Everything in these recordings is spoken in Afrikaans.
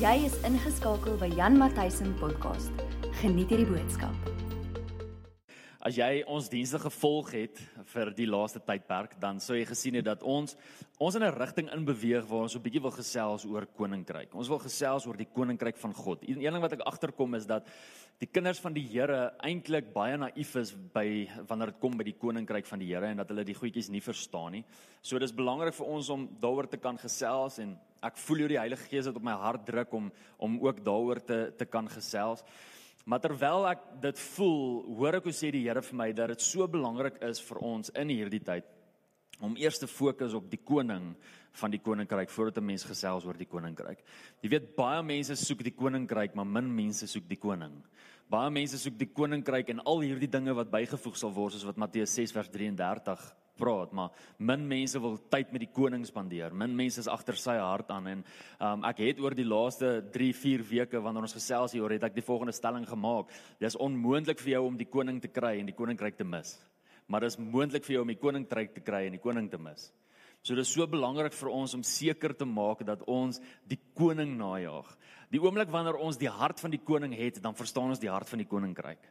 Jy is ingeskakel by Jan Matthysen podcast. Geniet hierdie boodskap. As jy ons dienste gevolg het vir die laaste tydperk, dan sou jy gesien het dat ons ons in 'n rigting in beweeg waar ons 'n bietjie wil gesels oor koninkryk. Ons wil gesels oor die koninkryk van God. Een ding wat ek agterkom is dat die kinders van die Here eintlik baie naïef is by wanneer dit kom by die koninkryk van die Here en dat hulle die goedjies nie verstaan nie. So dis belangrik vir ons om daaroor te kan gesels en ek voel hoe die Heilige Gees dit op my hart druk om om ook daaroor te te kan gesels. Maar terwyl ek dit voel, hoor ek hoe sê die Here vir my dat dit so belangrik is vir ons in hierdie tyd om eers te fokus op die koning van die koninkryk voordat 'n mens gesels oor die koninkryk. Jy weet baie mense soek die koninkryk, maar min mense soek die koning. Baie mense soek die koninkryk en al hierdie dinge wat bygevoeg sal word soos wat Matteus 6 vers 33 praat, maar min mense wil tyd met die koning spandeer. Min mense is agter sy hart aan en um, ek het oor die laaste 3, 4 weke wanneer ons gesels hier oor het ek die volgende stelling gemaak. Dis onmoontlik vir jou om die koning te kry en die koninkryk te mis. Maar dis moontlik vir jou om die koninkryk te kry en die koning te mis. So dis so belangrik vir ons om seker te maak dat ons die koning najag. Die oomblik wanneer ons die hart van die koning het, dan verstaan ons die hart van die koninkryk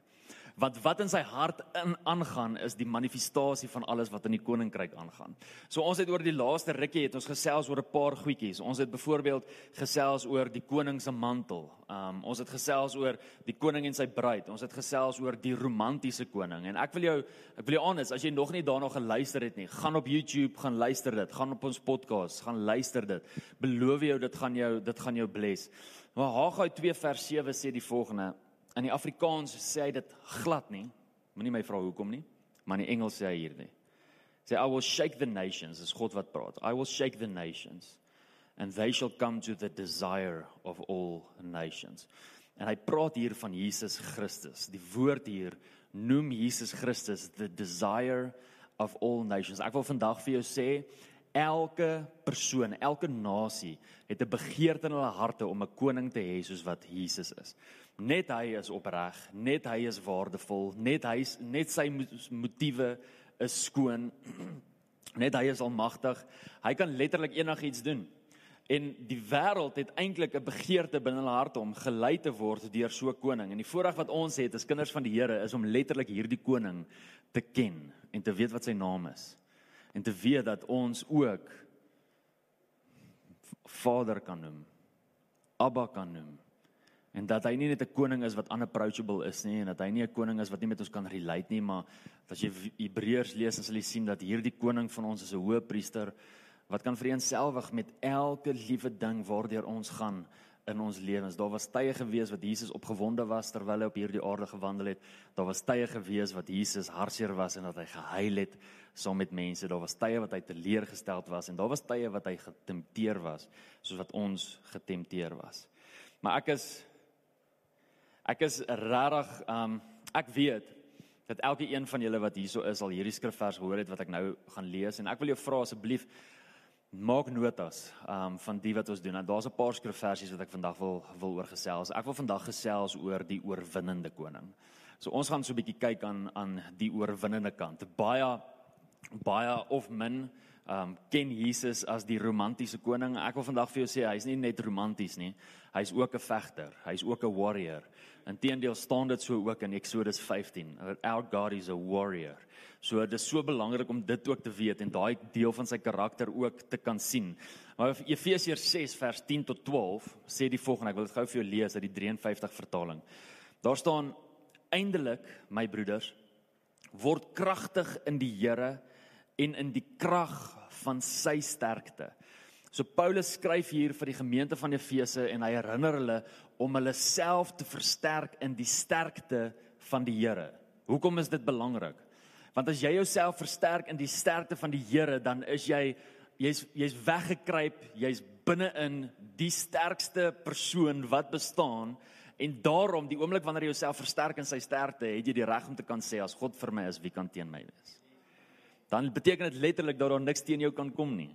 wat wat in sy hart in aangaan is die manifestasie van alles wat in die koninkryk aangaan. So ons het oor die laaste rukkie het ons gesels oor 'n paar goedjies. Ons het byvoorbeeld gesels oor die koning se mantel. Um ons het gesels oor die koning en sy bruid. Ons het gesels oor die romantiese koning. En ek wil jou ek wil jou aanhou as jy nog nie daarna geluister het nie, gaan op YouTube, gaan luister dit, gaan op ons podcast, gaan luister dit. Beloof jou dit gaan jou dit gaan jou bless. Maar Haggai 2 vers 7 sê die volgende In die Afrikaans sê hy dit glad nie. Moenie my vra hoekom nie, maar in die Engels sê hy hierdie. Sê I will shake the nations, is God wat praat. I will shake the nations and they shall come to the desire of all nations. En hy praat hier van Jesus Christus. Die woord hier noem Jesus Christus the desire of all nations. Ek wil vandag vir jou sê elke persoon, elke nasie het 'n begeerte in hulle harte om 'n koning te hê soos wat Jesus is. Net hy is opreg, net hy is waardevol, net hy net sy motiewe is skoon. Net hy is almagtig. Hy kan letterlik enigiets doen. En die wêreld het eintlik 'n begeerte binne hulle harte om gelei te word deur so 'n koning. En die voorreg wat ons het as kinders van die Here is om letterlik hierdie koning te ken en te weet wat sy naam is. En te weet dat ons ook Vader kan noem. Abba kan noem en dat hy nie net 'n koning is wat unapproachable is nie en dat hy nie 'n koning is wat nie met ons kan relate nie maar as jy Hebreërs lees dan sal jy sien dat hierdie koning van ons is 'n hoëpriester wat kan vereenselwig met elke liewe ding waardeur ons gaan in ons lewens. Daar was tye gewees wat Jesus opgewonde was terwyl hy op hierdie aarde gewandel het. Daar was tye gewees wat Jesus hartseer was en dat hy gehuil het saam met mense. Daar was tye wat hy teleurgesteld was en daar was tye wat hy getempteer was soos wat ons getempteer was. Maar ek is Ek is regtig um ek weet dat elke een van julle wat hierso is al hierdie skrifvers gehoor het wat ek nou gaan lees en ek wil jou vra asseblief maak notas um van die wat ons doen. Daar's 'n paar skrifversies wat ek vandag wil wil oor gesels. Ek wil vandag gesels oor die oorwinnende koning. So ons gaan so 'n bietjie kyk aan aan die oorwinnende kant. Baie baie of min um ken Jesus as die romantiese koning. Ek wil vandag vir jou sê hy's nie net romanties nie. Hy's ook 'n vegter. Hy's ook 'n warrior. Inteendeel staan dit so ook in Exodus 15. Our God is a warrior. So dit is so belangrik om dit ook te weet en daai deel van sy karakter ook te kan sien. Maar Efesiërs 6 vers 10 tot 12 sê die volgende. Ek wil dit gou vir jou lees uit die 53 vertaling. Daar staan eindelik my broeders word kragtig in die Here en in die krag van sy sterkte. So Paulus skryf hier vir die gemeente van Efese en hy herinner hulle om hulle self te versterk in die sterkte van die Here. Hoekom is dit belangrik? Want as jy jouself versterk in die sterkte van die Here, dan is jy jy's jy's weggekruip, jy's binne-in die sterkste persoon wat bestaan en daarom die oomblik wanneer jy jouself versterk in sy sterkte, het jy die reg om te kan sê as God vir my is, wie kan teen my wees? Dan beteken dit letterlik dat daar niks teen jou kan kom nie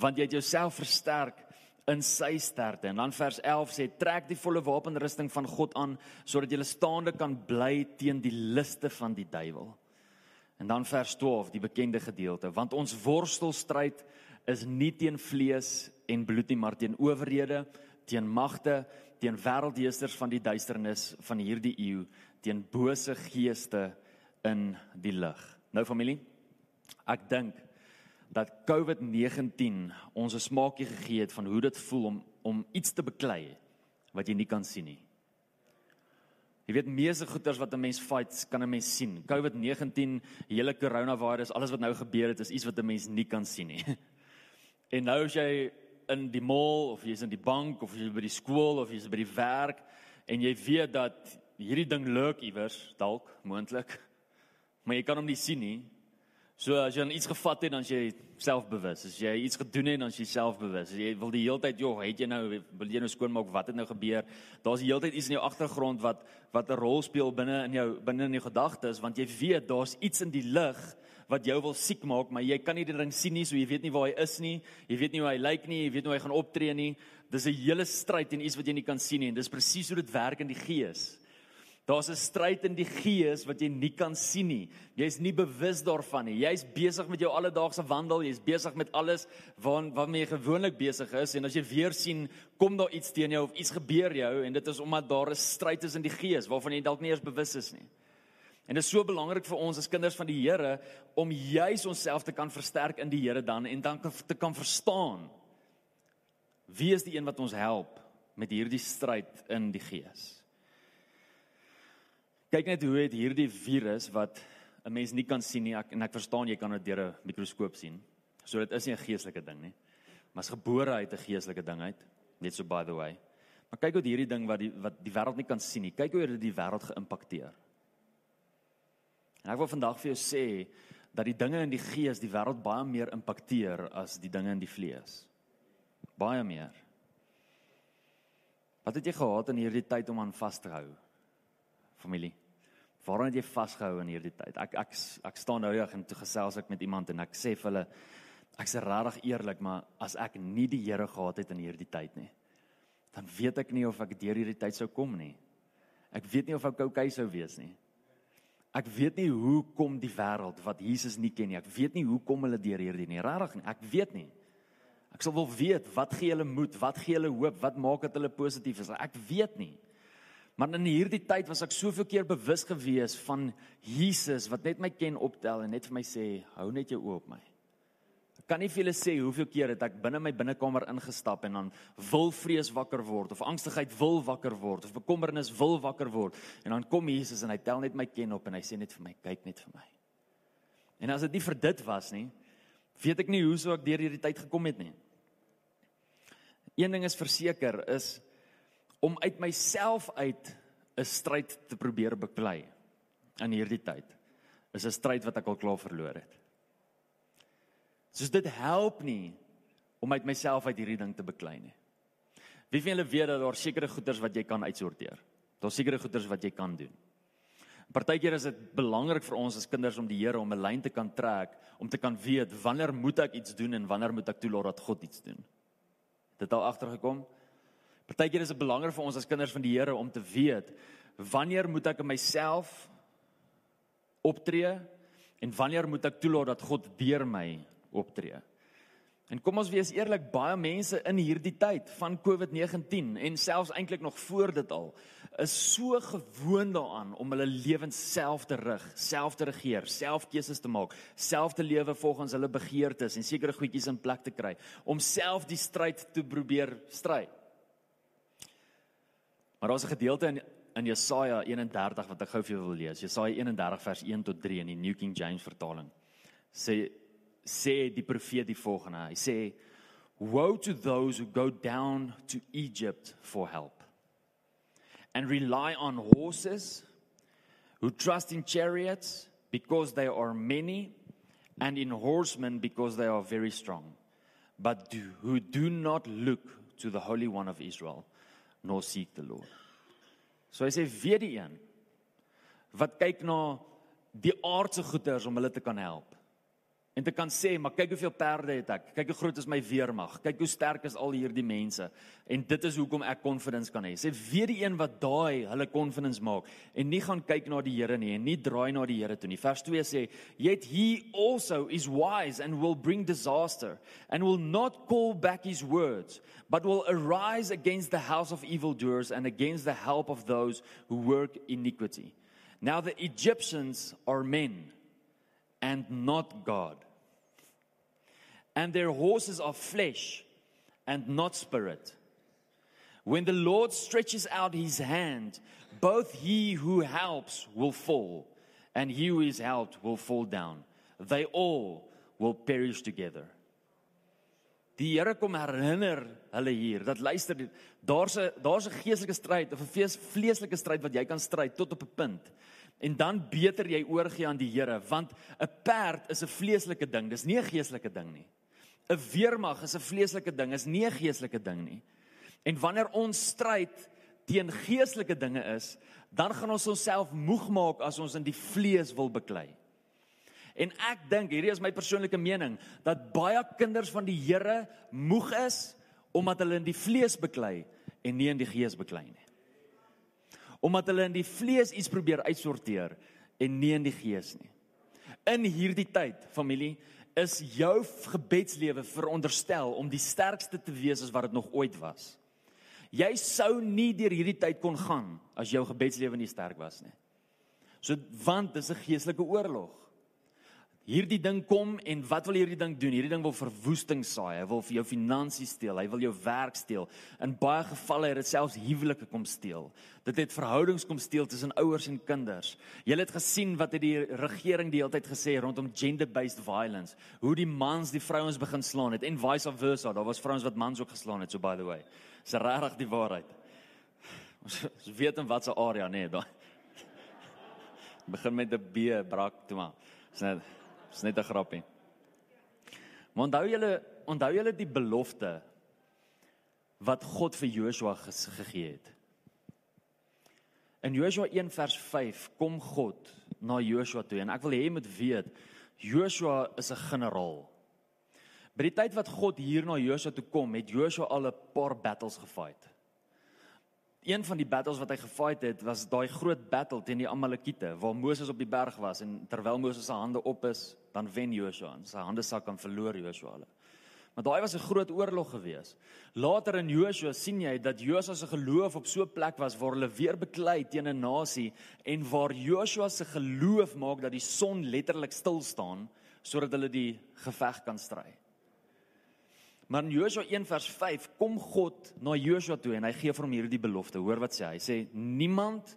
want jy het jouself versterk in sy sterkte. En dan vers 11 sê trek die volle wapenrusting van God aan sodat jy staande kan bly teen die liste van die duiwel. En dan vers 12, die bekende gedeelte, want ons worstelstryd is nie teen vlees en bloed nie, maar teen owerhede, teen magte, teen wêreldheesters van die duisternis van hierdie eeu, teen bose geeste in die lig. Nou familie, ek dink dat COVID-19 ons 'n smaakie gegee het van hoe dit voel om om iets te beklei wat jy nie kan sien nie. Jy weet meeste goeters wat 'n mens fight, kan 'n mens sien. COVID-19, die hele coronavirus, alles wat nou gebeur het, is iets wat 'n mens nie kan sien nie. En nou as jy in die mall of jy's in die bank of jy's by die skool of jy's by die werk en jy weet dat hierdie ding lurk iewers dalk moontlik, maar jy kan hom nie sien nie, So as jy iets gevat het dan jy selfbewus. As jy iets gedoen het dan jy selfbewus. Jy wil die hele tyd, joh, het jy nou wil jy nou skoonmaak wat het nou gebeur? Daar's die hele tyd iets in jou agtergrond wat wat 'n rol speel binne in jou binne in jou gedagtes want jy weet daar's iets in die lig wat jou wil siek maak, maar jy kan nie die ding sien nie, so jy weet nie waar hy is nie. Jy weet nie hoe hy lyk nie, jy weet nie hoe hy gaan optree nie. Dis 'n hele stryd en iets wat jy nie kan sien nie en dis presies hoe dit werk in die gees. Daar's 'n stryd in die gees wat jy nie kan sien nie. Jy's nie bewus daarvan nie. Jy's besig met jou alledaagse wandel, jy's besig met alles waar waarmee jy gewoonlik besig is en as jy weer sien kom daar iets teen jou of iets gebeur jou en dit is omdat daar 'n stryd is in die gees waarvan jy dalk nie eers bewus is nie. En dit is so belangrik vir ons as kinders van die Here om juis onsself te kan versterk in die Here dan en dan te kan verstaan wie is die een wat ons help met hierdie stryd in die gees. Kyk net hoe het hierdie virus wat 'n mens nie kan sien nie ek, en ek verstaan jy kan dit deur 'n mikroskoop sien. So dit is nie 'n geestelike ding nie. Maar is gebore uit 'n geestelike ding uit, net so by the way. Maar kyk hoe hierdie ding wat die wat die wêreld nie kan sien nie. Kyk hoe dit die wêreld geïmpakteer. En ek wil vandag vir jou sê dat die dinge in die gees die wêreld baie meer impakteer as die dinge in die vlees. Baie meer. Wat het jy gehad in hierdie tyd om aan vas te hou? Familie. Waarom het jy vasgehou in hierdie tyd? Ek ek ek staan nou reg en toe gesels ek met iemand en ek sê vir hulle ek's regtig eerlik, maar as ek nie die Here gehad het in hierdie tyd nie, dan weet ek nie of ek deur hierdie tyd sou kom nie. Ek weet nie of ek oukei sou wees nie. Ek weet nie hoe kom die wêreld wat Jesus nie ken nie. Ek weet nie hoe kom hulle deur hierdie nie. Regtig nie. Ek weet nie. Ek sal wil weet wat gee hulle moed, wat gee hulle hoop, wat maak dit hulle positief is. Ek weet nie. Maar in hierdie tyd was ek soveel keer bewus gewees van Jesus wat net my ken optel en net vir my sê hou net jou oë op my. Ek kan nie vir julle sê hoeveel keer het ek binne my binnekamer ingestap en dan wil vrees wakker word of angstigheid wil wakker word of bekommernis wil wakker word en dan kom Jesus en hy tel net my ken op en hy sê net vir my kyk net vir my. En as dit nie vir dit was nie, weet ek nie hoe sou ek deur hierdie tyd gekom het nie. Een ding is verseker is om uit myself uit 'n stryd te probeer beklei in hierdie tyd is 'n stryd wat ek al klaar verloor het. Soos dit help nie om uit myself uit hierdie ding te beklei nie. Wie van julle weet dat daar sekere goeders wat jy kan uitsorteer? Daar's sekere goeders wat jy kan doen. Partykeer is dit belangrik vir ons as kinders om die Here om 'n lyn te kan trek, om te kan weet wanneer moet ek iets doen en wanneer moet ek toelaat dat God iets doen. Dit al agtergekom? Partykeer is dit belangrik vir ons as kinders van die Here om te weet wanneer moet ek in myself optree en wanneer moet ek toelaat dat God deur my optree. En kom ons wees eerlik, baie mense in hierdie tyd van COVID-19 en selfs eintlik nog voor dit al is so gewoond daaraan om hulle lewens self te rig, self te regeer, self keuses te maak, self te lewe volgens hulle begeertes en sekere goedjies in plek te kry om self die stryd te probeer stry. Maar daar's 'n gedeelte in in Jesaja 31 wat ek gou vir julle wil lees. Jesaja 31 vers 1 tot 3 in die New King James vertaling. Sê sê die profeet die volgende. Hy sê woe to those who go down to Egypt for help and rely on horses who trust in chariots because they are many and in horsemen because they are very strong but do, who do not look to the holy one of Israel nor seek the Lord. So hy sê weer die een wat kyk na die aardse goederes om hulle te kan help en te kan sê, maar kyk hoeveel perde het ek. Kyk hoe groot is my weermag. Kyk hoe sterk is al hierdie mense. En dit is hoekom ek confidence kan hê. Sê weer die een wat daai hulle confidence maak en nie gaan kyk na die Here nie en nie draai na die Here toe nie. Vers 2 sê, "Yet he also is wise and will bring disaster and will not call back his words, but will arise against the house of evildoers and against the help of those who work iniquity." Now the Egyptians are men and not God and their horses are flesh and not spirit. When the Lord stretches out his hand, both he who helps will fall, and he who is helped will fall down. They all will perish together. Die Here kom herinner hulle hier dat luister daar's 'n daar's 'n geestelike stryd of 'n vleeslike stryd wat jy kan stry tot op 'n punt. En dan beter jy oorgie aan die Here want 'n perd is 'n vleeslike ding, dis nie 'n geestelike ding nie. 'n weermag is 'n vleeslike ding, is nie 'n geestelike ding nie. En wanneer ons stryd teen geestelike dinge is, dan gaan ons onsself moeg maak as ons in die vlees wil beklei. En ek dink hierdie is my persoonlike mening dat baie kinders van die Here moeg is omdat hulle in die vlees beklei en nie in die gees beklei nie. Omdat hulle in die vlees iets probeer uitsorteer en nie in die gees nie. In hierdie tyd, familie, is jou gebedslewe veronderstel om die sterkste te wees as wat dit nog ooit was. Jy sou nie deur hierdie tyd kon gaan as jou gebedslewe nie sterk was nie. So want dis 'n geestelike oorlog hierdie ding kom en wat wil hierdie ding doen? Hierdie ding wil verwoesting saai. Hy wil vir jou finansies steel. Hy wil jou werk steel. In baie gevalle het dit selfs huwelike kom steel. Dit het verhoudings kom steel tussen ouers en kinders. Jy het gesien wat het die regering die hele tyd gesê rondom gender-based violence. Hoe die mans die vrouens begin slaan het en vice versa. Daar was vrouens wat mans ook geslaan het, so by the way. Dis regtig die waarheid. Ons weet in watter area nee, daai. Begin met 'n B brak toe maar. Dis net Dis net 'n grappie. Maar onthou julle, onthou julle die belofte wat God vir Joshua gegee het. In Joshua 1 vers 5 kom God na Joshua toe en ek wil hê jy moet weet Joshua is 'n generaal. By die tyd wat God hier na Joshua toe kom, het Joshua al 'n paar battles gefight. Een van die battles wat hy gefight het, was daai groot battle teen die Amalekiete waar Moses op die berg was en terwyl Moses se hande op is, dan wen Joshua en sy hande sak en verloor Joshua. Maar daai was 'n groot oorlog geweest. Later in Joshua sien jy dat Joshua se geloof op so 'n plek was waar hulle weer beklei teen 'n nasie en waar Joshua se geloof maak dat die son letterlik stil staan sodat hulle die geveg kan stry. Maar in Joshua 1 vers 5 kom God na Joshua toe en hy gee vir hom hierdie belofte. Hoor wat sê hy? Hy sê niemand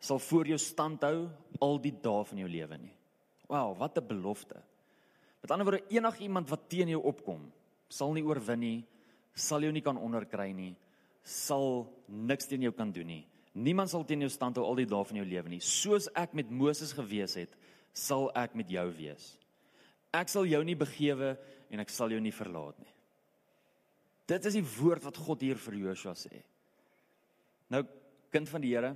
sal voor jou stand hou al die dae van jou lewe nie. Wow, wat 'n belofte. Met ander woorde, enigiemand wat teen jou opkom, sal nie oorwin nie, sal jou nie kan onderkry nie, sal niks teen jou kan doen nie. Niemand sal teen jou stand hou al die dae van jou lewe nie. Soos ek met Moses gewees het, sal ek met jou wees. Ek sal jou nie begewe en ek sal jou nie verlaat nie. Dit is die woord wat God hier vir Joshua sê. Nou kind van die Here,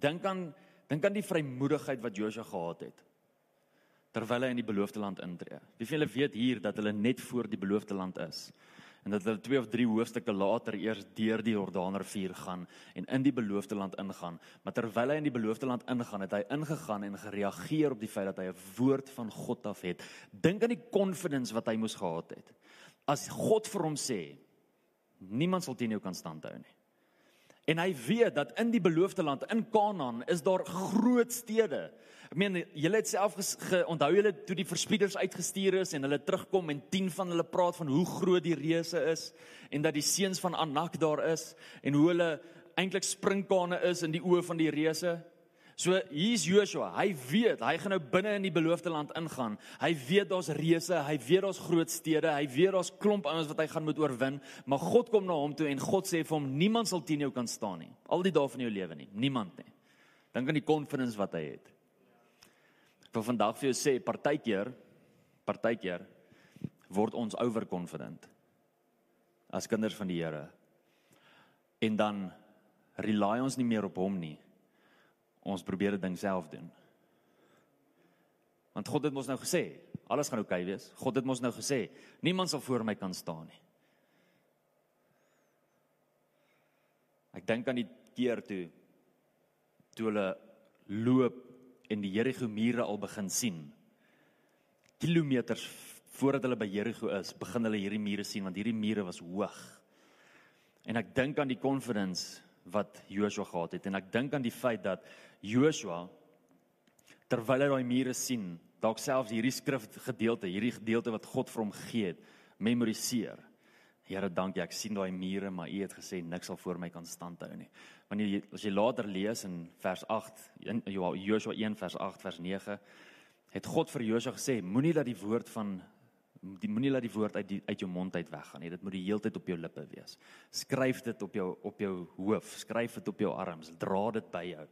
dink aan dink aan die vrymoedigheid wat Joshua gehad het terwyl hy in die beloofde land intree. Wie van julle weet hier dat hulle net voor die beloofde land is en dat hulle twee of drie hoofstukke later eers deur die Jordaanrivier gaan en in die beloofde land ingaan. Maar terwyl hy in die beloofde land ingaan, het hy ingegaan en gereageer op die feit dat hy 'n woord van God af het. Dink aan die confidence wat hy moes gehad het as God vir hom sê niemand sal teen jou kan standhou nie. En hy weet dat in die beloofde land in Kanaan is daar groot stede. Ek meen julle het self onthou julle toe die verspieders uitgestuur is en hulle terugkom en 10 van hulle praat van hoe groot die reuse is en dat die seuns van Anak daar is en hoe hulle eintlik springkane is in die oë van die reuse. So hier's Joshua. Hy weet hy gaan nou binne in die beloofde land ingaan. Hy weet daar's reëse, hy weet daar's groot stede, hy weet daar's klomp ouens wat hy gaan moet oorwin, maar God kom na hom toe en God sê vir hom niemand sal teen jou kan staan nie. Al die dae van jou lewe nie, niemand nie. Dink aan die confidence wat hy het. Ek wil vandag vir jou sê partykeer partykeer word ons overconfident as kinders van die Here. En dan rely ons nie meer op hom nie ons probeer dit ding self doen. Want God het ons nou gesê, Alles gaan oukei okay wees. God het mos nou gesê, niemand sal voor my kan staan nie. Ek dink aan die keer toe toe hulle loop en die Jerigo mure al begin sien. Kilometers voordat hulle by Jerigo is, begin hulle hierdie mure sien want hierdie mure was hoog. En ek dink aan die confidence wat Joshua gehad het en ek dink aan die feit dat Joshua terwyl hy daai mure sien, dalk selfs hierdie skrifgedeelte, hierdie gedeelte wat God vir hom gegee het, memoriseer. Here, dankie. Ek sien daai mure, maar U het gesê niks sal voor my kan standhou nie. Wanneer jy as jy later lees in vers 8, in Joshua 1 vers 8 vers 9, het God vir Joshua gesê, moenie dat die woord van die moenie laat die woord uit die, uit jou mond uit weggaan nie. Dit moet die hele tyd op jou lippe wees. Skryf dit op jou op jou hoof, skryf dit op jou arms, dra dit by jou.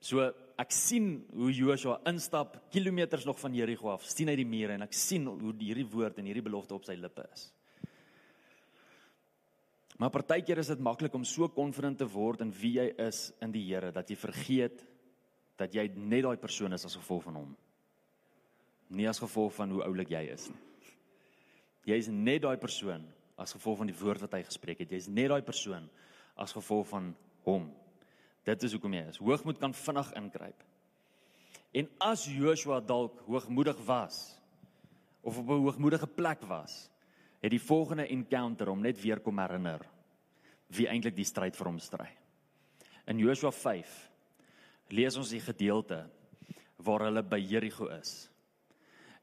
So ek sien hoe Joshua instap kilometers nog van Jerigo af, sien hy die mure en ek sien hoe hierdie woord en hierdie belofte op sy lippe is. Maar partykeer is dit maklik om so konfident te word in wie jy is in die Here dat jy vergeet dat jy net daai persoon is as gevolg van hom. Nie as gevolg van hoe oulik jy is nie. Jy's net daai persoon as gevolg van die woord wat hy gespreek het. Jy's net daai persoon as gevolg van hom. Dit is hoekom jy is. Hoogmoed kan vinnig ingryp. En as Joshua dalk hoogmoedig was of op 'n hoogmoedige plek was, het die volgende encounter hom net weer kom herinner wie eintlik die stryd vir hom stry. In Joshua 5 lees ons die gedeelte waar hulle by Jerigo is.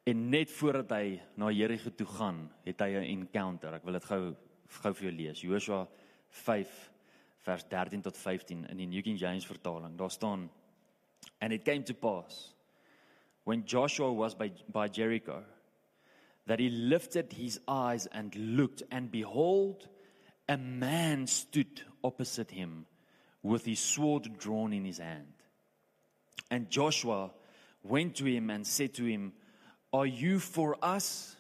En net voordat hy na Jerigo toe gaan, het hy 'n encounter. Ek wil dit gou gou vir jou lees. Joshua 5 vers 13 tot 15 in die New King James vertaling. Daar staan And it came to pass when Joshua was by by Jericho that he lifted his eyes and looked and behold a man stood opposite him with his sword drawn in his hand. And Joshua went to him and said to him, Are you for us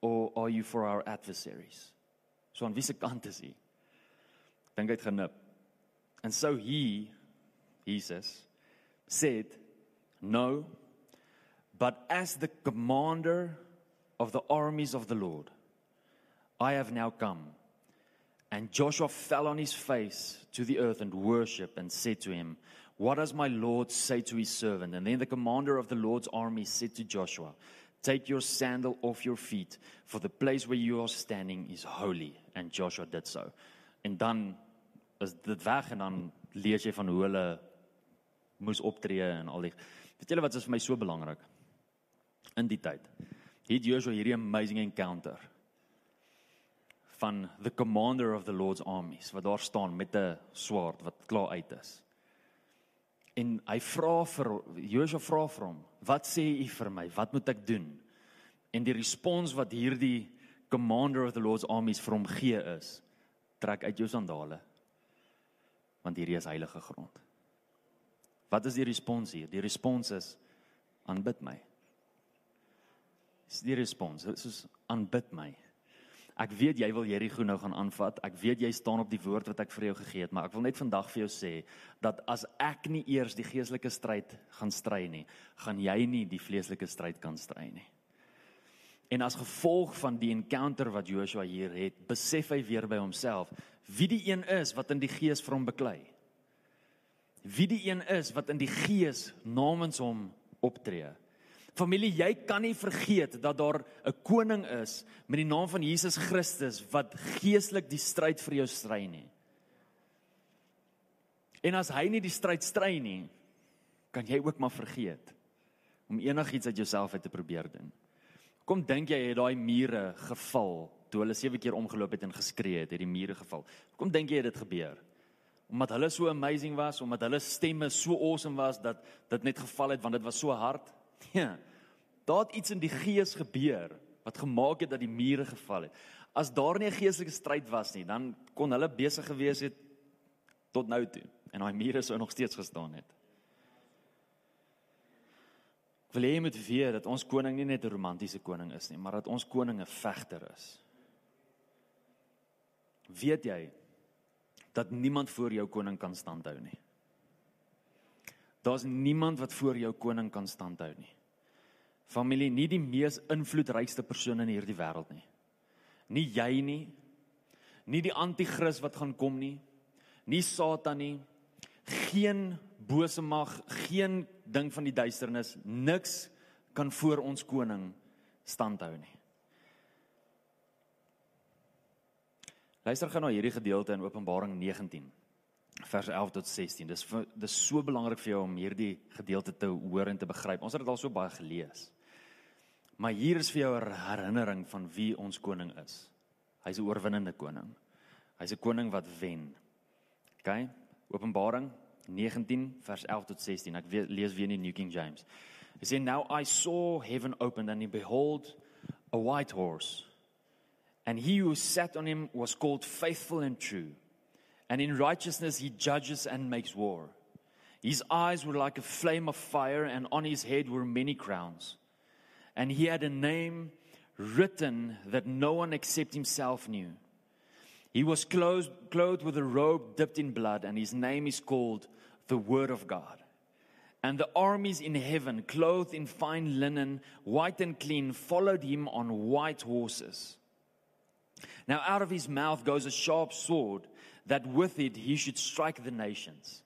or are you for our adversaries? So aan wiese kant is hy? Dink hy genip. And so he Jesus said, "No, but as the commander of the armies of the Lord, I have now come." And Joshua fell on his face to the earth and worshiped and said to him, What does my Lord say to his servant? And then the commander of the Lord's army said to Joshua, Take your sandal off your feet, for the place where you are standing is holy. And Joshua did so. En dan is dit weg en dan lees jy van hoe hulle moes optree en al die Weet julle wat is vir my so belangrik? In die tyd het Joshua hierdie amazing encounter van the commander of the Lord's armies wat daar staan met 'n swaard wat klaar uit is. En hy vra vir Joshua vra vir hom, "Wat sê u vir my? Wat moet ek doen?" En die respons wat hierdie commander of the Lord's armies vir hom gee is, "Trek uit jou sandale, want hierdie is heilige grond." Wat is die respons hier? Die respons is aanbid my. Dis die respons. Dit is aanbid my. Ek weet jy wil Jerigo nou gaan aanvat. Ek weet jy staan op die woord wat ek vir jou gegee het, maar ek wil net vandag vir jou sê dat as ek nie eers die geestelike stryd gaan stry nie, gaan jy nie die vleeslike stryd kan stry nie. En as gevolg van die encounter wat Joshua hier het, besef hy weer by homself wie die een is wat in die gees vir hom beklei. Wie die een is wat in die gees namens hom optree. Familie, jy kan nie vergeet dat daar 'n koning is met die naam van Jesus Christus wat geestelik die stryd vir jou stry nie. En as hy nie die stryd stry nie, kan jy ook maar vergeet om enigiets uit jouself uit te probeer doen. Kom dink jy het daai mure geval toe hulle sewe keer omgeloop het en geskree het, het die mure geval. Kom dink jy het dit gebeur? Omdat hulle so amazing was, omdat hulle stemme so awesome was dat dit net geval het want dit was so hard. Ja. Daar het iets in die gees gebeur wat gemaak het dat die mure geval het. As daar nie 'n geestelike stryd was nie, dan kon hulle besig gewees het tot nou toe en daai mure sou nog steeds gestaan het. Wil jy moet weet dat ons koning nie net 'n romantiese koning is nie, maar dat ons koning 'n vegter is. Weet jy dat niemand voor jou koning kan standhou nie? Daar's niemand wat voor jou koning kan standhou nie. Familie, nie die mees invloedrykste persoon in hierdie wêreld nie. Nie jy nie. Nie die anti-kris wat gaan kom nie. Nie Satan nie. Geen bose mag, geen ding van die duisternis, niks kan voor ons koning standhou nie. Luister gou na hierdie gedeelte in Openbaring 19 vers 11 tot 16. Dis dis so belangrik vir jou om hierdie gedeelte te hoor en te begryp. Ons het dit al so baie gelees. Maar hier is vir jou 'n herinnering van wie ons koning is. Hy's 'n oorwinnende koning. Hy's 'n koning wat wen. OK? Openbaring 19 vers 11 tot 16. Ek lees weer in die New King James. He said now I saw heaven opened and behold a white horse. And he who sat on him was called faithful and true. And in righteousness he judges and makes war. His eyes were like a flame of fire and on his head were many crowns. And he had a name written that no one except himself knew. He was clothed, clothed with a robe dipped in blood, and his name is called the Word of God. And the armies in heaven, clothed in fine linen, white and clean, followed him on white horses. Now, out of his mouth goes a sharp sword, that with it he should strike the nations.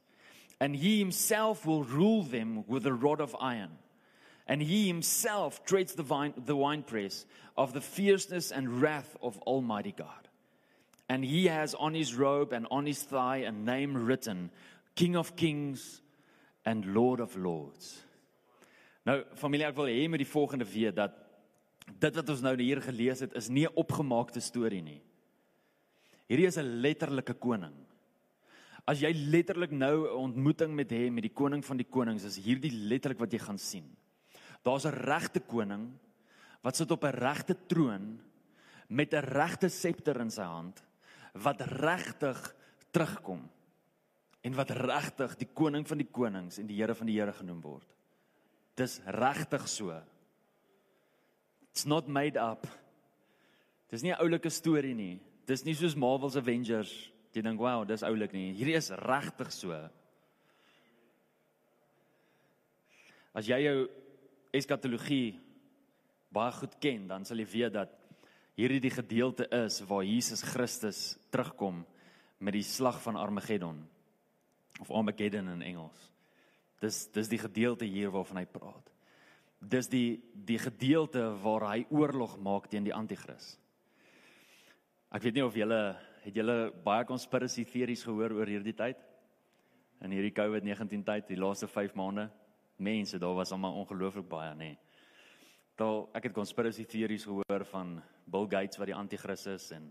And he himself will rule them with a rod of iron. And he himself treads the, vine, the winepress of the fierceness and wrath of Almighty God. And he has on his robe and on his thigh a name written King of Kings and Lord of Lords. Nou familie ek wil hê met die volgende weet dat dit wat ons nou hier gelees het is nie 'n opgemaakte storie nie. Hierdie is 'n letterlike koning. As jy letterlik nou 'n ontmoeting met hê met die koning van die konings, is hierdie letterlik wat jy gaan sien. Daar's 'n regte koning wat sit op 'n regte troon met 'n regte septer in sy hand wat regtig terugkom en wat regtig die koning van die konings en die Here van die Here genoem word. Dis regtig so. It's not made up. Dis nie 'n oulike storie nie. Dis nie soos Marvel's Avengers. Jy dink, "Wow, dis oulik nie." Hierdie is regtig so. As jy jou eskatologie baie goed ken, dan sal jy weet dat hierdie die gedeelte is waar Jesus Christus terugkom met die slag van Armageddon of Armageddon in Engels. Dis dis die gedeelte hier waarvan hy praat. Dis die die gedeelte waar hy oorlog maak teen die anti-kris. Ek weet nie of julle het julle baie conspiracy theories gehoor oor hierdie tyd in hierdie COVID-19 tyd, die laaste 5 maande. Mense, daar was almal ongelooflik baie, nê. Nee. Daar ek het conspiracy theories gehoor van Bill Gates wat die anti-kris is en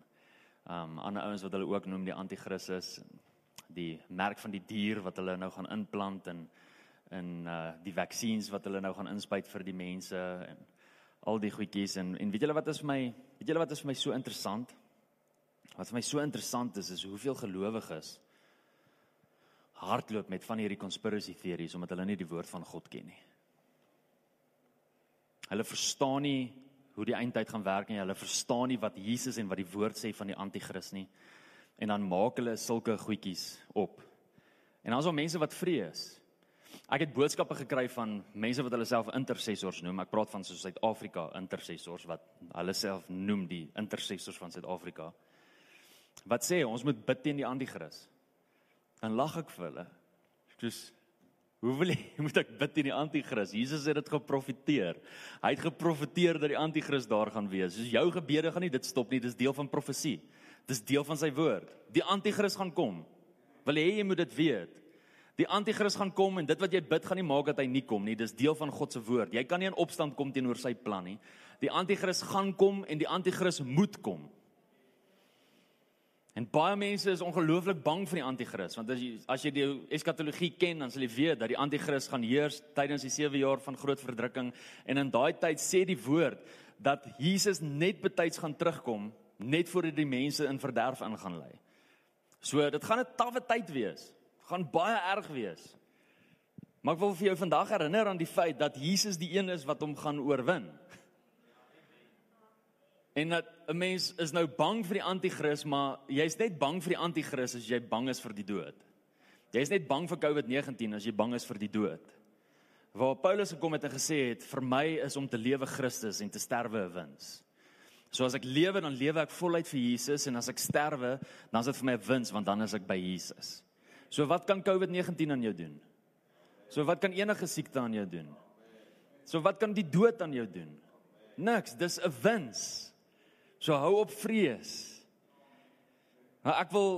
um ander ouens wat hulle ook noem die anti-kris is die merk van die dier wat hulle nou gaan inplant en in uh die vaksines wat hulle nou gaan inspuit vir die mense en al die goedjies en en weet julle wat is vir my weet julle wat is vir my so interessant wat vir my so interessant is is hoeveel gelowiges hardloop met van hierdie conspiracy theories omdat hulle nie die woord van God ken nie hulle verstaan nie hoe die eindtyd gaan werk nie hulle verstaan nie wat Jesus en wat die woord sê van die anti-kris nie en dan maak hulle sulke goedjies op. En dan is daar mense wat vrees. Ek het boodskappe gekry van mense wat hulle self intercessors noem. Ek praat van so Suid-Afrika intercessors wat hulle self noem die intercessors van Suid-Afrika. Wat sê ons moet bid teen die anti-kris. Dan lag ek vir hulle. Dis hoe wil jy moet ek bid teen die anti-kris? Jesus het dit geprofeteer. Hy het geprofeteer dat die anti-kris daar gaan wees. Soos jou gebede gaan nie dit stop nie. Dis deel van profesie. Dis deel van sy woord. Die anti-kris gaan kom. Wil jy jy moet dit weet. Die anti-kris gaan kom en dit wat jy bid gaan nie maak dat hy nie kom nie. Dis deel van God se woord. Jy kan nie in opstand kom teenoor sy plan nie. Die anti-kris gaan kom en die anti-kris moet kom. En baie mense is ongelooflik bang vir die anti-kris want as jy as jy die eskatologie ken dan sal jy weet dat die anti-kris gaan heers tydens die 7 jaar van groot verdrukking en in daai tyd sê die woord dat Jesus net betyds gaan terugkom net voordat die mense in verderf ingaan lê. So dit gaan 'n tawwe tyd wees. Gaan baie erg wees. Maar ek wil vir jou vandag herinner aan die feit dat Jesus die een is wat hom gaan oorwin. En dat 'n mens is nou bang vir die anti-kris, maar jy's net bang vir die anti-kris as jy bang is vir die dood. Jy's net bang vir COVID-19 as jy bang is vir die dood. waar Paulus gekom het en gesê het vir my is om te lewe Christus en te sterwe 'n wins. So as ek lewe dan lewe ek voluit vir Jesus en as ek sterwe dan is dit vir my 'n wins want dan is ek by Jesus. So wat kan COVID-19 aan jou doen? So wat kan enige siekte aan jou doen? So wat kan die dood aan jou doen? Niks, dis 'n wins. So hou op vrees. Maar ek wil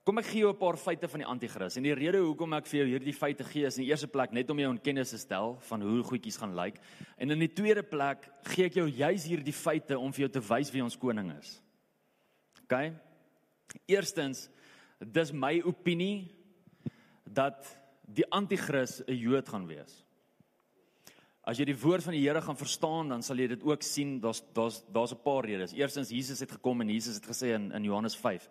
Kom ek gee jou 'n paar feite van die anti-kris. En die rede hoekom ek vir jou hierdie feite gee is in die eerste plek net om jou in kennis te stel van hoe goedjies gaan lyk. En in die tweede plek gee ek jou juis hierdie feite om vir jou te wys wie ons koning is. OK? Eerstens, dis my opinie dat die anti-kris 'n Jood gaan wees. As jy die woord van die Here gaan verstaan, dan sal jy dit ook sien. Daar's daar's daar's 'n paar redes. Eerstens, Jesus het gekom en Jesus het gesê in in Johannes 5,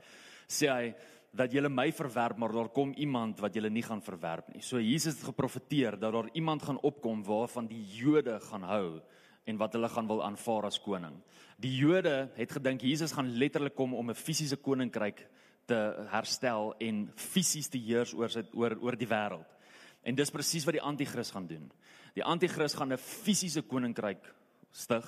sê hy dat julle my verwerp, maar daar kom iemand wat julle nie gaan verwerp nie. So Jesus het geprofeteer dat daar iemand gaan opkom waarvan die Jode gaan hou en wat hulle gaan wil aanvaar as koning. Die Jode het gedink Jesus gaan letterlik kom om 'n fisiese koninkryk te herstel en fisies te heers oor sy oor oor die wêreld. En dis presies wat die anti-kris gaan doen. Die anti-kris gaan 'n fisiese koninkryk stig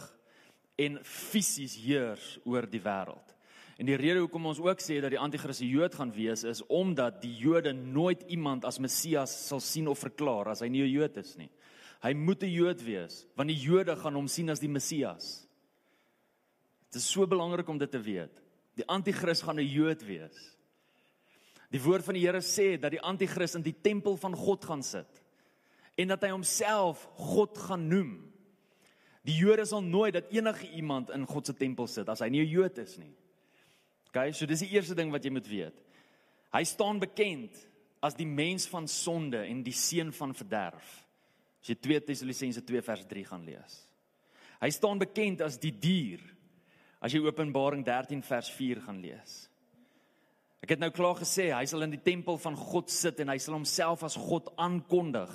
en fisies heers oor die wêreld. En die rede hoekom ons ook sê dat die anti-kris 'n Jood gaan wees is omdat die Jode nooit iemand as Messias sal sien of verklaar as hy nie 'n Jood is nie. Hy moet 'n Jood wees want die Jode gaan hom sien as die Messias. Dit is so belangrik om dit te weet. Die anti-kris gaan 'n Jood wees. Die woord van die Here sê dat die anti-kris in die tempel van God gaan sit en dat hy homself God gaan noem. Die Jode sal nooit dat enige iemand in God se tempel sit as hy nie 'n Jood is nie. Okay, so dis die eerste ding wat jy moet weet. Hy staan bekend as die mens van sonde en die seun van verderf. As jy 2 Tessalonisense 2 vers 3 gaan lees. Hy staan bekend as die dier. As jy Openbaring 13 vers 4 gaan lees. Ek het nou klaar gesê hy sal in die tempel van God sit en hy sal homself as God aankondig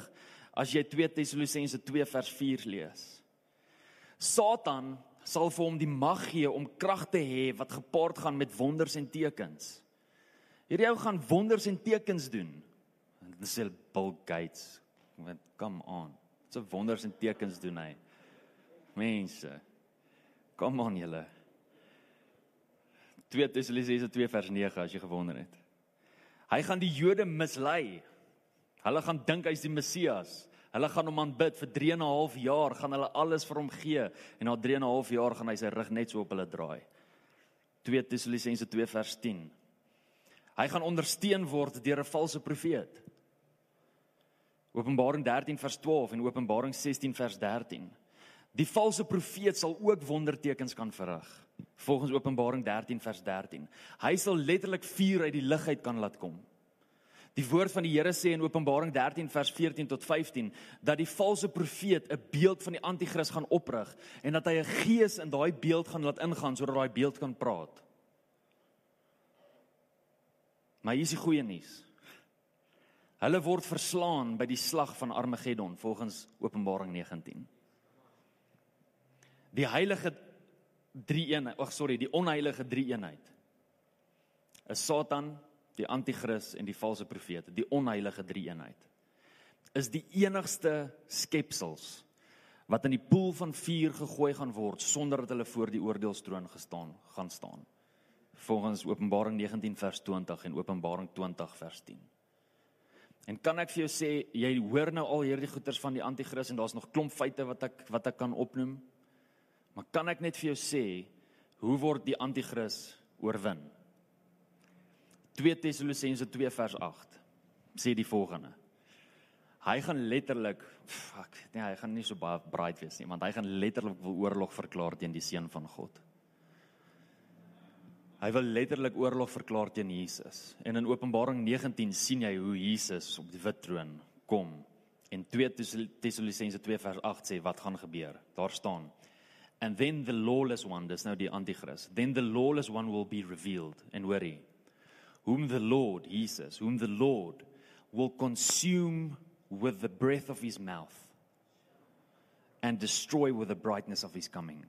as jy 2 Tessalonisense 2 vers 4 lees. Satan sal vir hom die mag gee om krag te hê wat gepaard gaan met wonders en tekens. Hierdie ou gaan wonders en tekens doen. Dit sê Bill Gates. Wat kom aan. So wonders en tekens doen hy. Mense. Kom aan julle. 2 Tessalonisense 2 vers 9 as jy gewonder het. Hy gaan die Jode mislei. Hulle gaan dink hy's die Messias. Hulle gaan hom aanbid vir 3 en 'n half jaar, gaan hulle alles vir hom gee en na 3 en 'n half jaar gaan hy sy rug net so op hulle draai. 2 Tessalonisense 2 vers 10. Hy gaan ondersteun word deur 'n valse profeet. Openbaring 13 vers 12 en Openbaring 16 vers 13. Die valse profeet sal ook wondertekens kan verrig. Volgens Openbaring 13 vers 13. Hy sal letterlik vuur uit die lug uit kan laat kom. Die woord van die Here sê in Openbaring 13 vers 14 tot 15 dat die valse profeet 'n beeld van die anti-kris gaan oprig en dat hy 'n gees in daai beeld gaan laat ingaan sodat daai beeld kan praat. Maar hier is die goeie nuus. Hulle word verslaan by die slag van Armageddon volgens Openbaring 19. Die heilige drie eenheid, ag sorry, die onheilige drie eenheid. Is Satan die anti-kris en die valse profete, die onheilige drie-eenheid, is die enigste skepsels wat in die poel van vuur gegooi gaan word sonder dat hulle voor die oordeelstroon gestaan gaan staan. Volgens Openbaring 19 vers 20 en Openbaring 20 vers 10. En kan ek vir jou sê jy hoor nou al hierdie goeters van die anti-kris en daar's nog klomp feite wat ek wat ek kan opnoem. Maar kan ek net vir jou sê hoe word die anti-kris oorwin? 2 Tessalonisense 2 vers 8 sê die volgende. Hy gaan letterlik fuck, nee, hy gaan nie so baie braai wees nie, want hy gaan letterlik wil oorlog verklaar teen die seun van God. Hy wil letterlik oorlog verklaar teen Jesus. En in Openbaring 19 sien jy hoe Jesus op die wit troon kom. En 2 Tessalonisense 2 vers 8 sê wat gaan gebeur. Daar staan And then the lawless one, dis nou die anti-kris. Then the lawless one will be revealed. En hoorie, whom the Lord, he says, whom the Lord will consume with the breath of his mouth and destroy with the brightness of his coming.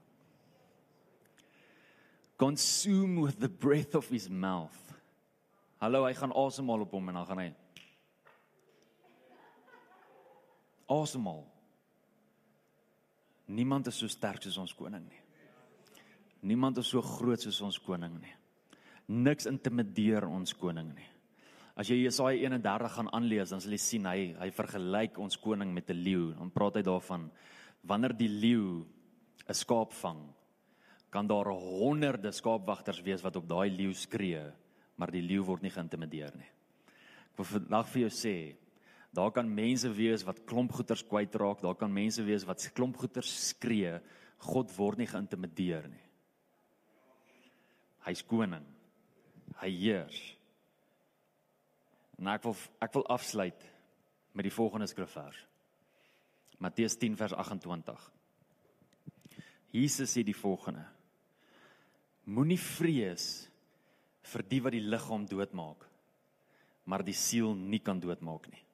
Consume with the breath of his mouth. Hallo, hy gaan asemhaal op hom en dan gaan hy Asemhaal. Niemand is so sterk soos ons koning nie. Niemand is so groot soos ons koning nie. Niks intimideer ons koning nie. As jy Jesaja 31 gaan aanlees, dan sal jy sien hy hy vergelyk ons koning met 'n leeu. Dan praat hy daarvan wanneer die leeu 'n skaap vang, kan daar honderde skaapwagters wees wat op daai leeu skree, maar die leeu word nie geïntimideer nie. Ek wil vandag vir jou sê, daar kan mense wees wat klomp goeters kwytraak, daar kan mense wees wat klomp goeters skree, God word nie geïntimideer nie. Hy's koning. Hy heers. En ek wil ek wil afsluit met die volgende skrifvers. Matteus 10 vers 28. Jesus sê die volgende: Moenie vrees vir die wat die liggaam doodmaak, maar die siel nie kan doodmaak nie.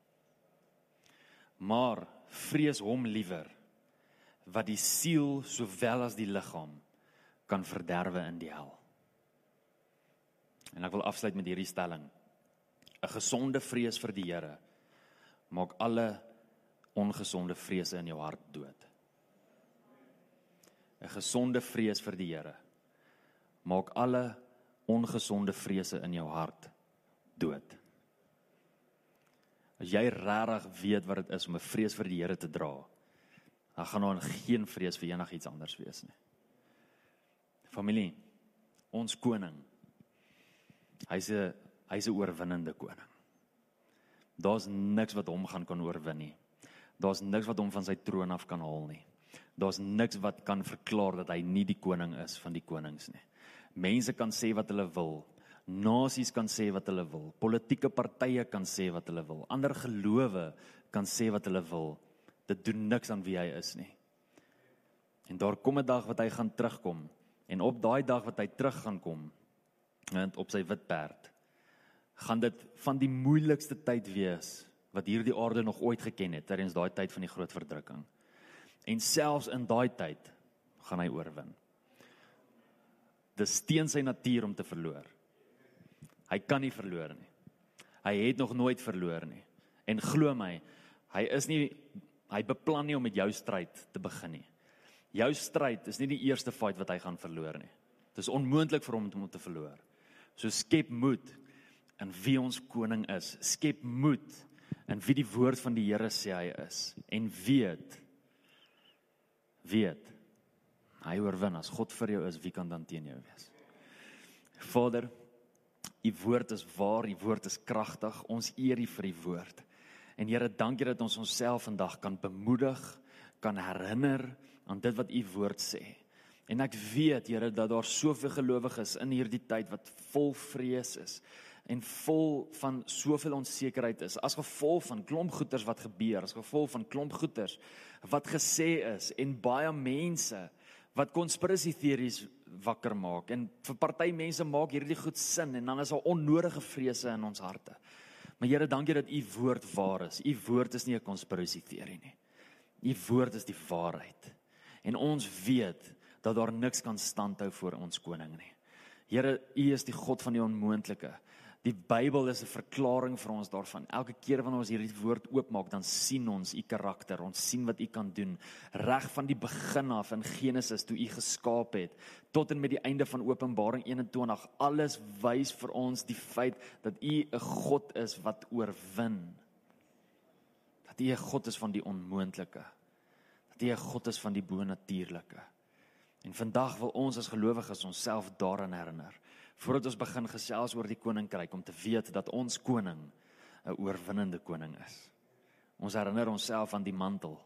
Maar vrees hom liewer wat die siel sowel as die liggaam kan verderwe in die hel. En ek wil afsluit met hierdie stelling. 'n Gesonde vrees vir die Here maak alle ongesonde vrese in jou hart dood. 'n Gesonde vrees vir die Here maak alle ongesonde vrese in jou hart dood. As jy regtig weet wat dit is om 'n vrees vir die Here te dra, dan gaan daar geen vrees vir enigiets anders wees nie. Familie, ons koning. Hy's 'n hy's 'n oorwinnende koning. Daar's niks wat hom gaan kan oorwin nie. Daar's niks wat hom van sy troon af kan haal nie. Daar's niks wat kan verklaar dat hy nie die koning is van die konings nie. Mense kan sê wat hulle wil. Nasies kan sê wat hulle wil. Politieke partye kan sê wat hulle wil. Ander gelowe kan sê wat hulle wil. Dit doen niks aan wie hy is nie. En daar kom 'n dag wat hy gaan terugkom en op daai dag wat hy terug gaan kom op sy wit perd gaan dit van die moeilikste tyd wees wat hierdie aarde nog ooit geken het tydens daai tyd van die groot verdrukking. En selfs in daai tyd gaan hy oorwin dis teen sy natuur om te verloor. Hy kan nie verloor nie. Hy het nog nooit verloor nie. En glo my, hy is nie hy beplan nie om met jou stryd te begin nie. Jou stryd is nie die eerste fight wat hy gaan verloor nie. Dit is onmoontlik vir hom om te verloor. So skep moed in wie ons koning is. Skep moed in wie die woord van die Here sê hy is en weet weet Hy oorwin as God vir jou is, wie kan dan teen jou wees? Vader, u woord is waar, u woord is kragtig. Ons eer u vir u woord. En Here, dankie dat ons onsself vandag kan bemoedig, kan herinner aan dit wat u woord sê. En ek weet, Here, dat daar soveel gelowiges in hierdie tyd wat vol vrees is en vol van soveel onsekerheid is as gevolg van klomp goeters wat gebeur, as gevolg van klomp goeters wat gesê is en baie mense wat konspirasie teorieë wakker maak en vir party mense maak hierdie goed sin en dan is daar onnodige vrese in ons harte. Maar Here, dankie dat u woord waar is. U woord is nie 'n konspirasie teorie nie. U woord is die waarheid. En ons weet dat daar niks kan standhou voor ons koning nie. Here, u is die God van die onmoontlike. Die Bybel is 'n verklaring vir ons daarvan. Elke keer wanneer ons hierdie woord oopmaak, dan sien ons u karakter, ons sien wat u kan doen, reg van die begin af in Genesis toe u geskaap het tot en met die einde van Openbaring 21. Alles wys vir ons die feit dat u 'n God is wat oorwin. Dat u 'n God is van die onmoontlike. Dat u 'n God is van die bonatuurlike. En vandag wil ons as gelowiges onsself daaraan herinner voordat ons begin gesels oor die koninkryk om te weet dat ons koning 'n oorwinnende koning is. Ons herinner onsself aan die mantel.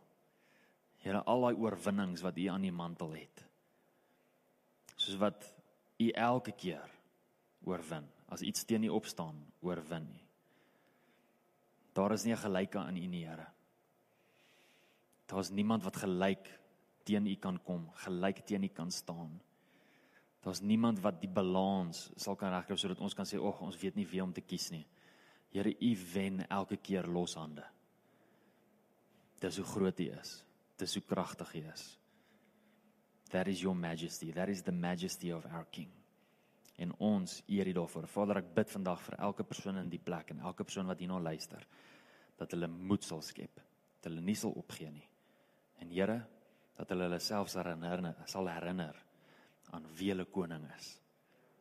Here al daai oorwinnings wat U aan die mantel het. Soos wat U elke keer oorwin. As iets teen U opstaan, oorwin U. Daar is nie 'n gelyke aan U nie, Here. Daar's niemand wat gelyk teen U kan kom, gelyk teen U kan staan. Daar's niemand wat die balans sal kan regkry sodat ons kan sê, "Ag, ons weet nie wie om te kies nie." Here, U wen elke keer loshande. Dis hoe groot U is. Dis hoe kragtig U is. That is your majesty. That is the majesty of our king. En ons eer U daarvoor. Vader, ek bid vandag vir elke persoon in die plek en elke persoon wat hierna luister dat hulle moed sal skep dat hulle nie sal opgee nie. En Here, dat hulle hulle selfs herinner sal herinner aan wie hulle koning is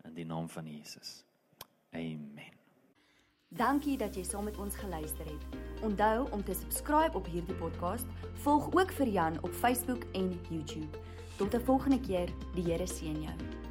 in die naam van Jesus. Amen. Dankie dat jy saam met ons geluister het. Onthou om te subscribe op hierdie podcast. Volg ook vir Jan op Facebook en YouTube. Tot 'n volgende keer. Die Here seën jou.